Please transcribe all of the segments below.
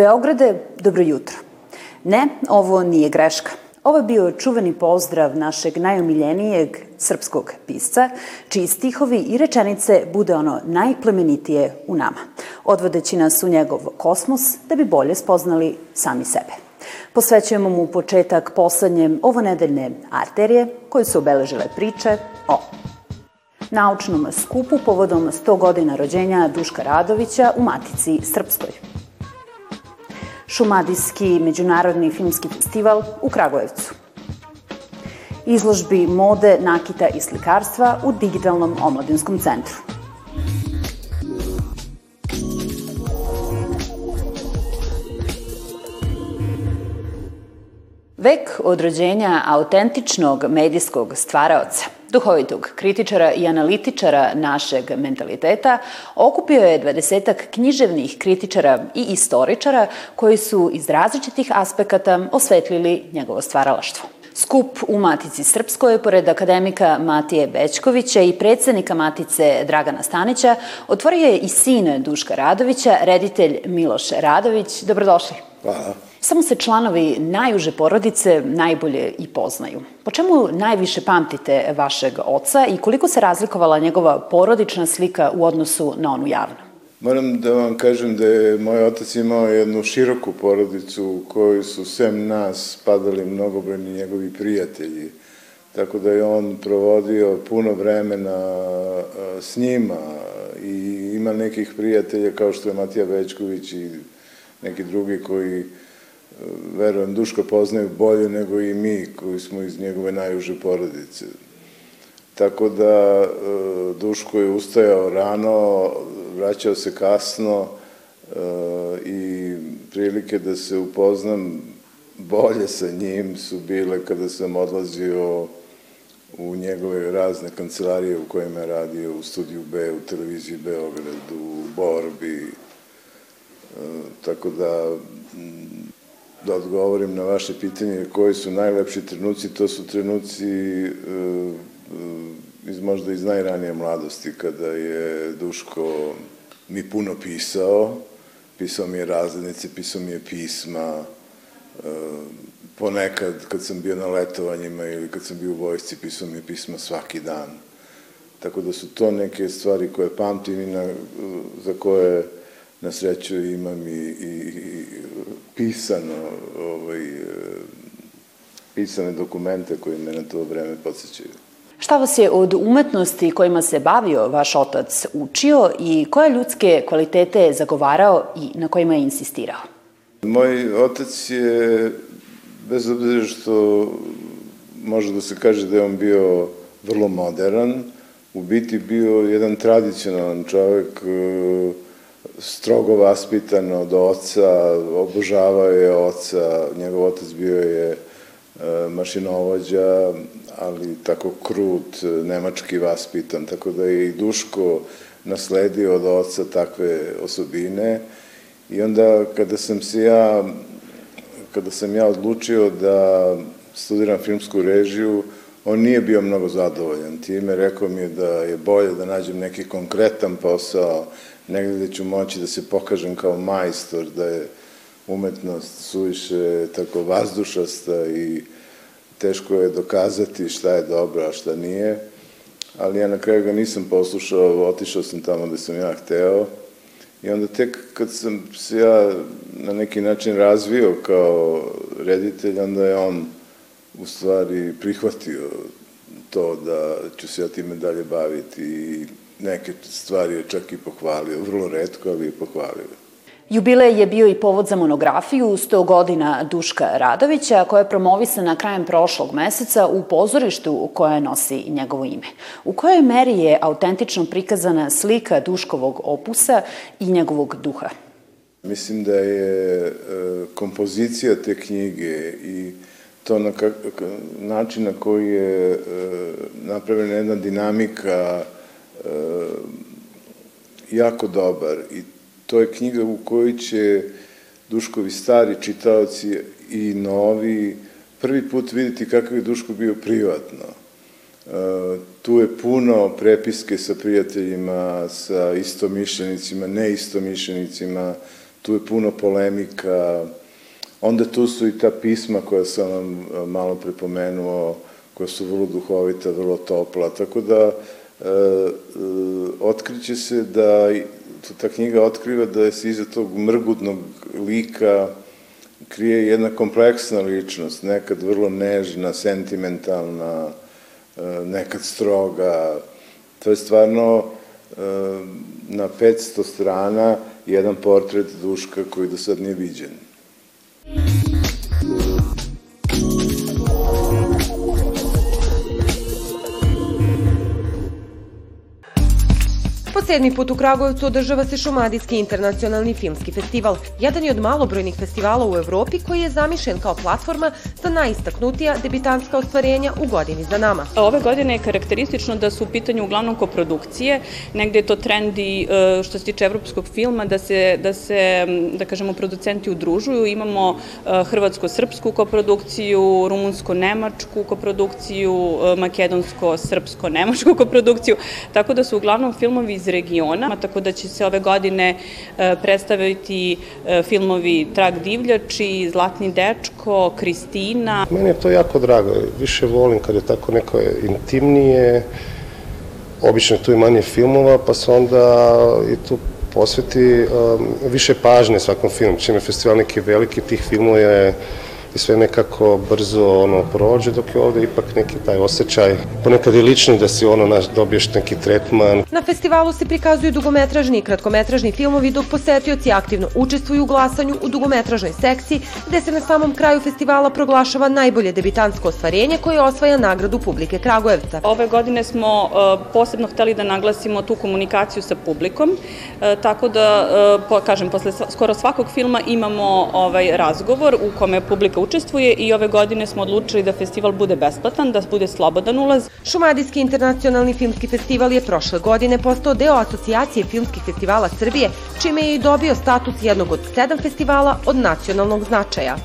Beograde, dobro jutro. Ne, ovo nije greška. Ovo je bio čuveni pozdrav našeg najomiljenijeg srpskog pisca, čiji stihovi i rečenice bude ono najplemenitije u nama, odvodeći nas u njegov kosmos da bi bolje spoznali sami sebe. Posvećujemo mu početak poslednjem ovonedeljne arterije koje su obeležile priče o naučnom skupu povodom 100 godina rođenja Duška Radovića u Matici Srpskoj. Šumadijski međunarodni filmski festival u Kragujevcu. Izložbi mode, nakita i slikarstva u Digitalnom omladinskom centru. Vek od rođenja autentičnog medijskog stvaraoca, duhovitog kritičara i analitičara našeg mentaliteta, okupio je dvadesetak književnih kritičara i istoričara koji su iz različitih aspekata osvetlili njegovo stvaralaštvo. Skup u Matici Srpskoj, pored akademika Matije Bećkovića i predsednika Matice Dragana Stanića, otvorio je i sin Duška Radovića, reditelj Miloš Radović. Dobrodošli. Hvala. Samo se članovi najuže porodice najbolje i poznaju. Po čemu najviše pamtite vašeg oca i koliko se razlikovala njegova porodična slika u odnosu na onu javnu? Moram da vam kažem da je moj otac imao jednu široku porodicu u kojoj su sem nas padali mnogobrojni njegovi prijatelji. Tako da je on provodio puno vremena s njima i ima nekih prijatelja kao što je Matija Večković i neki drugi koji verujem, Duška poznaju bolje nego i mi koji smo iz njegove najuže porodice. Tako da e, Duško je ustajao rano, vraćao se kasno e, i prilike da se upoznam bolje sa njim su bile kada sam odlazio u njegove razne kancelarije u kojima je radio u studiju B, u televiziji Beograd, u Borbi. E, tako da da odgovorim na vaše pitanje koji su najlepši trenuci, to su trenuci e, iz možda iz najranije mladosti, kada je Duško mi puno pisao, pisao mi je razrednice, pisao mi je pisma, e, ponekad kad sam bio na letovanjima ili kad sam bio u vojsci, pisao mi je pisma svaki dan. Tako da su to neke stvari koje pamtim i na, za koje na sreću imam i, i, i pisano, ovaj, pisane dokumente koji me na to vreme podsjećaju. Šta vas je od umetnosti kojima se bavio vaš otac učio i koje ljudske kvalitete je zagovarao i na kojima je insistirao? Moj otac je, bez obzira što može da se kaže da je on bio vrlo modern, u biti bio jedan tradicionalan čovek, uh, strogo vaspitan od oca, obožavao je oca, njegov otac bio je e, mašinovođa, ali tako krut, nemački vaspitan, tako da je i Duško nasledio od oca takve osobine. I onda kada sam se ja kada sam ja odlučio da studiram filmsku režiju, on nije bio mnogo zadovoljan time, rekao mi je da je bolje da nađem neki konkretan posao, negde gde ću moći da se pokažem kao majstor, da je umetnost suviše tako vazdušasta i teško je dokazati šta je dobro, a šta nije. Ali ja na kraju ga nisam poslušao, otišao sam tamo gde sam ja hteo. I onda tek kad sam se ja na neki način razvio kao reditelj, onda je on u stvari prihvatio to da ću se ja time dalje baviti i neke stvari je čak i pohvalio, vrlo redko, ali je pohvalio. Jubilej je bio i povod za monografiju 100 godina Duška Radovića, koja je promovisana krajem prošlog meseca u pozorištu koje nosi njegovo ime. U kojoj meri je autentično prikazana slika Duškovog opusa i njegovog duha? Mislim da je e, kompozicija te knjige i to na kak, način na koji je e, napravljena jedna dinamika jako dobar i to je knjiga u kojoj će Duškovi stari čitaoci i novi prvi put videti kakav je Duško bio privatno. E, tu je puno prepiske sa prijateljima, sa istomišljenicima, neistomišljenicima, tu je puno polemika, onda tu su i ta pisma koja sam vam malo pripomenuo, koja su vrlo duhovita, vrlo topla, tako da e, e, otkriće se da ta knjiga otkriva da se iza tog mrgudnog lika krije jedna kompleksna ličnost, nekad vrlo nežna, sentimentalna, e, nekad stroga. To je stvarno e, na 500 strana jedan portret Duška koji do sad nije viđen. Sedmi put u Kragujevcu održava se Šumadijski internacionalni filmski festival. Jedan je od malobrojnih festivala u Evropi koji je zamišljen kao platforma za najistaknutija debitanska ostvarenja u godini za nama. Ove godine je karakteristično da su u pitanju uglavnom koprodukcije, negde je to trend i e, što se tiče evropskog filma, da se, da se, da kažemo, producenti udružuju. Imamo e, hrvatsko-srpsku koprodukciju, rumunsko-nemačku koprodukciju, e, makedonsko-srpsko-nemačku koprodukciju, tako da su uglavnom filmovi iz regiona, tako da će se ove godine e, predstaviti e, filmovi Trag divljači, Zlatni dečko, Kristina. Meni je to jako drago, više volim kad je tako neko intimnije, obično tu i manje filmova, pa se onda i tu posveti um, više pažnje svakom filmu. Čim je festival neki veliki, tih filmova je i sve nekako brzo ono prođe, dok je ovde ipak neki taj osjećaj, ponekad je lični da si ono naš, dobiješ neki tretman. Na festivalu se prikazuju dugometražni i kratkometražni filmovi dok posetioci aktivno učestvuju u glasanju u dugometražnoj sekciji gde se na samom kraju festivala proglašava najbolje debitansko ostvarenje koje osvaja nagradu publike Kragujevca. Ove godine smo uh, posebno hteli da naglasimo tu komunikaciju sa publikom, uh, tako da, uh, po, kažem, posle skoro svakog filma imamo ovaj razgovor u kome publika učestvuje i ove godine smo odlučili da festival bude besplatan, da bude slobodan ulaz. Šumadijski internacionalni filmski festival je prošle godine postao deo asocijacije filmskih festivala Srbije, čime je i dobio status jednog od sedam festivala od nacionalnog značaja.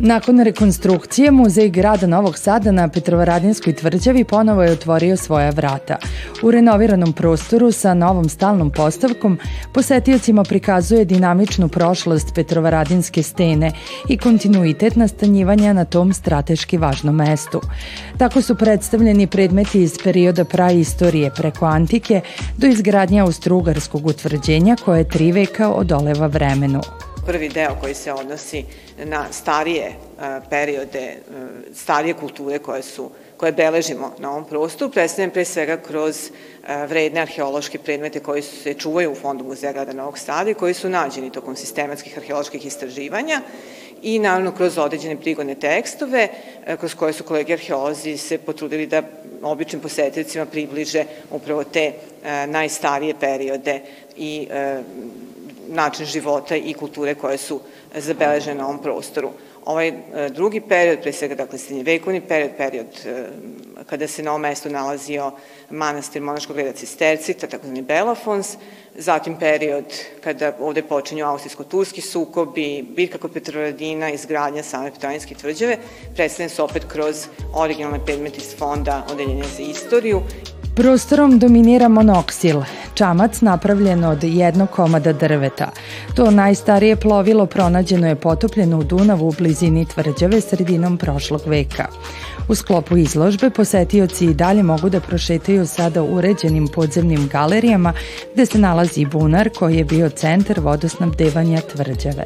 Nakon rekonstrukcije, Muzej grada Novog Sada na Petrovaradinskoj tvrđavi ponovo je otvorio svoja vrata. U renoviranom prostoru sa novom stalnom postavkom posetiocima prikazuje dinamičnu prošlost Petrovaradinske stene i kontinuitet nastanjivanja na tom strateški važnom mestu. Tako su predstavljeni predmeti iz perioda praistorije preko antike do izgradnja Austrougarskog utvrđenja koje tri veka odoleva vremenu prvi deo koji se odnosi na starije e, periode, e, starije kulture koje su koje beležimo na ovom prostoru, predstavljam pre svega kroz e, vredne arheološke predmete koji se čuvaju u Fondu muzeja grada Novog Sada i koji su nađeni tokom sistematskih arheoloških istraživanja i naravno kroz određene prigodne tekstove kroz koje su kolege arheolozi se potrudili da običnim posetiteljicima približe upravo te najstarije periode i način života i kulture koje su zabeležene na ovom prostoru. Ovaj e, drugi period, pre svega, dakle, srednjevekovni period, period e, kada se na ovom mestu nalazio manastir monaškog reda Cistercita, takozvani Belafons, zatim period kada ovde počinju austrijsko-turski sukobi, bitka kod Petrovaradina, izgradnja same Petrovaradinske tvrđave, predstavljene su opet kroz originalne predmete iz fonda Odeljenja za istoriju Prostorom dominira monoksil, čamac napravljen od jednog komada drveta. To najstarije plovilo pronađeno je potopljeno u Dunavu u blizini tvrđave sredinom prošlog veka. U sklopu izložbe posetioci i dalje mogu da prošetaju sada uređenim podzemnim galerijama gde se nalazi bunar koji je bio centar vodosnabdevanja tvrđave.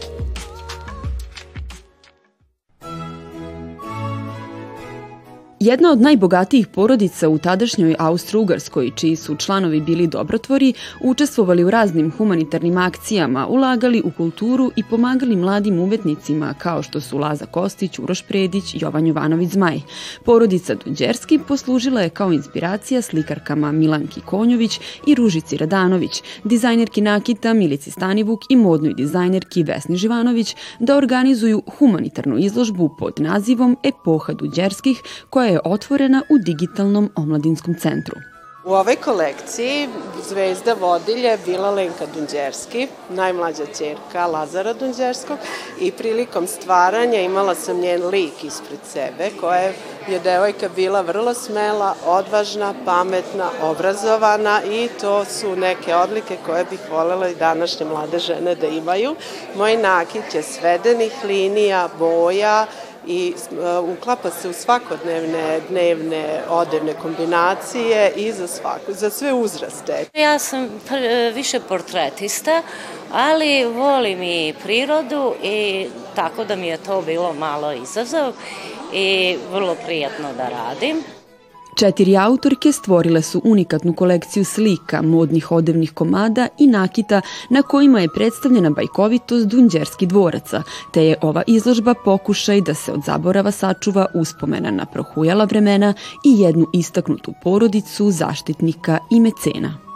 Jedna od najbogatijih porodica u tadašnjoj Austro-Ugarskoj, čiji su članovi bili dobrotvori, učestvovali u raznim humanitarnim akcijama, ulagali u kulturu i pomagali mladim umetnicima kao što su Laza Kostić, Uroš Predić, Jovan Jovanović Zmaj. Porodica Dunđerski poslužila je kao inspiracija slikarkama Milanki Konjović i Ružici Radanović, dizajnerki Nakita Milici Stanivuk i modnoj dizajnerki Vesni Živanović da organizuju humanitarnu izložbu pod nazivom Epoha Dunđerskih koja je otvorena u digitalnom omladinskom centru. U ovoj kolekciji zvezda vodilje bila Lenka Dunđerski, najmlađa čerka Lazara Dunđerskog i prilikom stvaranja imala sam njen lik ispred sebe koja je devojka bila vrlo smela, odvažna, pametna, obrazovana i to su neke odlike koje bih volela i današnje mlade žene da imaju. Moj nakit je svedenih linija, boja, i uh, uklapa se u svakodnevne dnevne odevne kombinacije i za, svako, za sve uzraste. Ja sam više portretista, ali volim i prirodu i tako da mi je to bilo malo izazov i vrlo prijatno da radim. Četiri autorke stvorile su unikatnu kolekciju slika, modnih odevnih komada i nakita na kojima je predstavljena bajkovitost Dunđerski dvoraca, te je ova izložba pokušaj da se od zaborava sačuva uspomena na prohujala vremena i jednu istaknutu porodicu zaštitnika i mecena.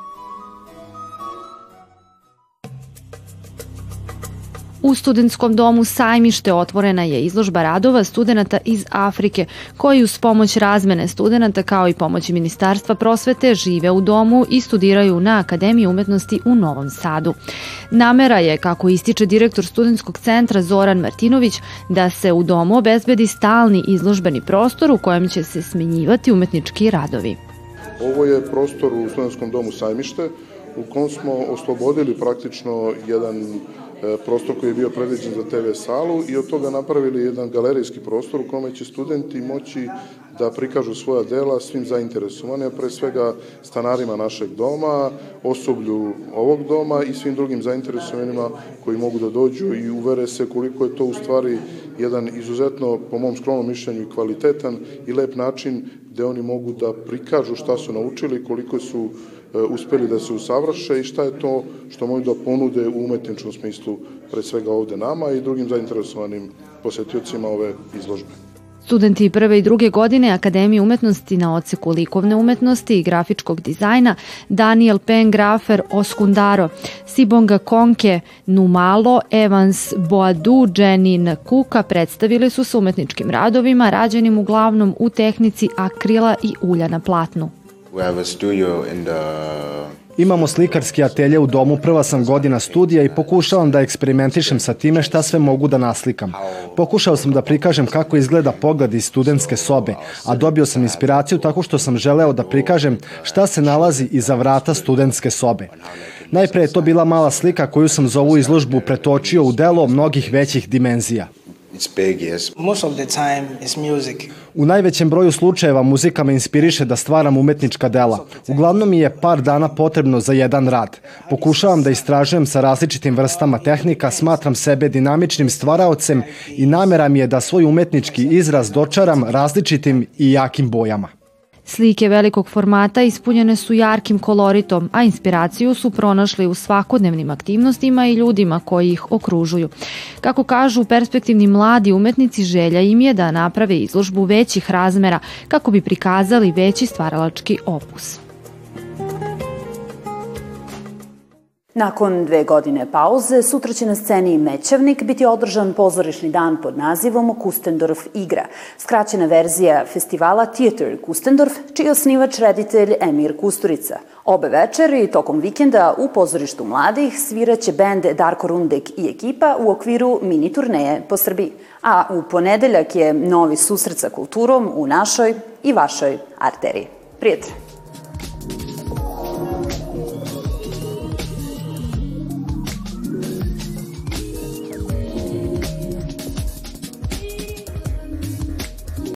U studentskom domu Sajmište otvorena je izložba radova studenta iz Afrike koji uz pomoć razmene studenta kao i pomoći Ministarstva prosvete žive u domu i studiraju na Akademiji umetnosti u Novom Sadu. Namera je, kako ističe direktor studentskog centra Zoran Martinović, da se u domu obezbedi stalni izložbeni prostor u kojem će se smenjivati umetnički radovi. Ovo je prostor u studentskom domu Sajmište u kom smo oslobodili praktično jedan prostor koji je bio predviđen za TV salu i od toga napravili jedan galerijski prostor u kome će studenti moći da prikažu svoja dela svim zainteresovanima, pre svega stanarima našeg doma, osoblju ovog doma i svim drugim zainteresovanima koji mogu da dođu i uvere se koliko je to u stvari jedan izuzetno, po mom skromnom mišljenju, kvalitetan i lep način gde oni mogu da prikažu šta su naučili, koliko su E, uspeli da se usavrše i šta je to što mogu da ponude u umetničkom smislu pre svega ovde nama i drugim zainteresovanim posetiocima ove izložbe. Studenti prve i druge godine Akademije umetnosti na oceku likovne umetnosti i grafičkog dizajna Daniel Pengrafer Oskundaro, Sibonga Konke Numalo, Evans Boadu, Jenin Kuka predstavili su se umetničkim radovima rađenim uglavnom u tehnici akrila i ulja na platnu. We have a studio in the Imamo slikarski atelje u domu, prva sam godina studija i pokušavam da eksperimentišem sa time šta sve mogu da naslikam. Pokušao sam da prikažem kako izgleda pogled iz studentske sobe, a dobio sam inspiraciju tako što sam želeo da prikažem šta se nalazi iza vrata studentske sobe. Najpre je to bila mala slika koju sam za ovu izložbu pretočio u delo mnogih većih dimenzija. It's big, yes. Most of the time it's music. U najvećem broju slučajeva muzika me inspiriše da stvaram umetnička dela. Uglavnom mi je par dana potrebno za jedan rad. Pokušavam da istražujem sa različitim vrstama tehnika, smatram sebe dinamičnim stvaraocem i namera mi je da svoj umetnički izraz dočaram različitim i jakim bojama. Slike velikog formata ispunjene su jarkim koloritom, a inspiraciju su pronašli u svakodnevnim aktivnostima i ljudima koji ih okružuju. Kako kažu perspektivni mladi umetnici, želja im je da naprave izložbu većih razmera kako bi prikazali veći stvaralački opus. Nakon dve godine pauze, sutra će na sceni Mećavnik biti održan pozorišni dan pod nazivom Kustendorf igra, skraćena verzija festivala Theater Kustendorf, čiji osnivač reditelj Emir Kusturica. Obe večeri tokom vikenda u pozorištu mladih sviraće bend Darko Rundek i ekipa u okviru mini turneje po Srbiji. A u ponedeljak je novi susret sa kulturom u našoj i vašoj arteriji. Prijatelj!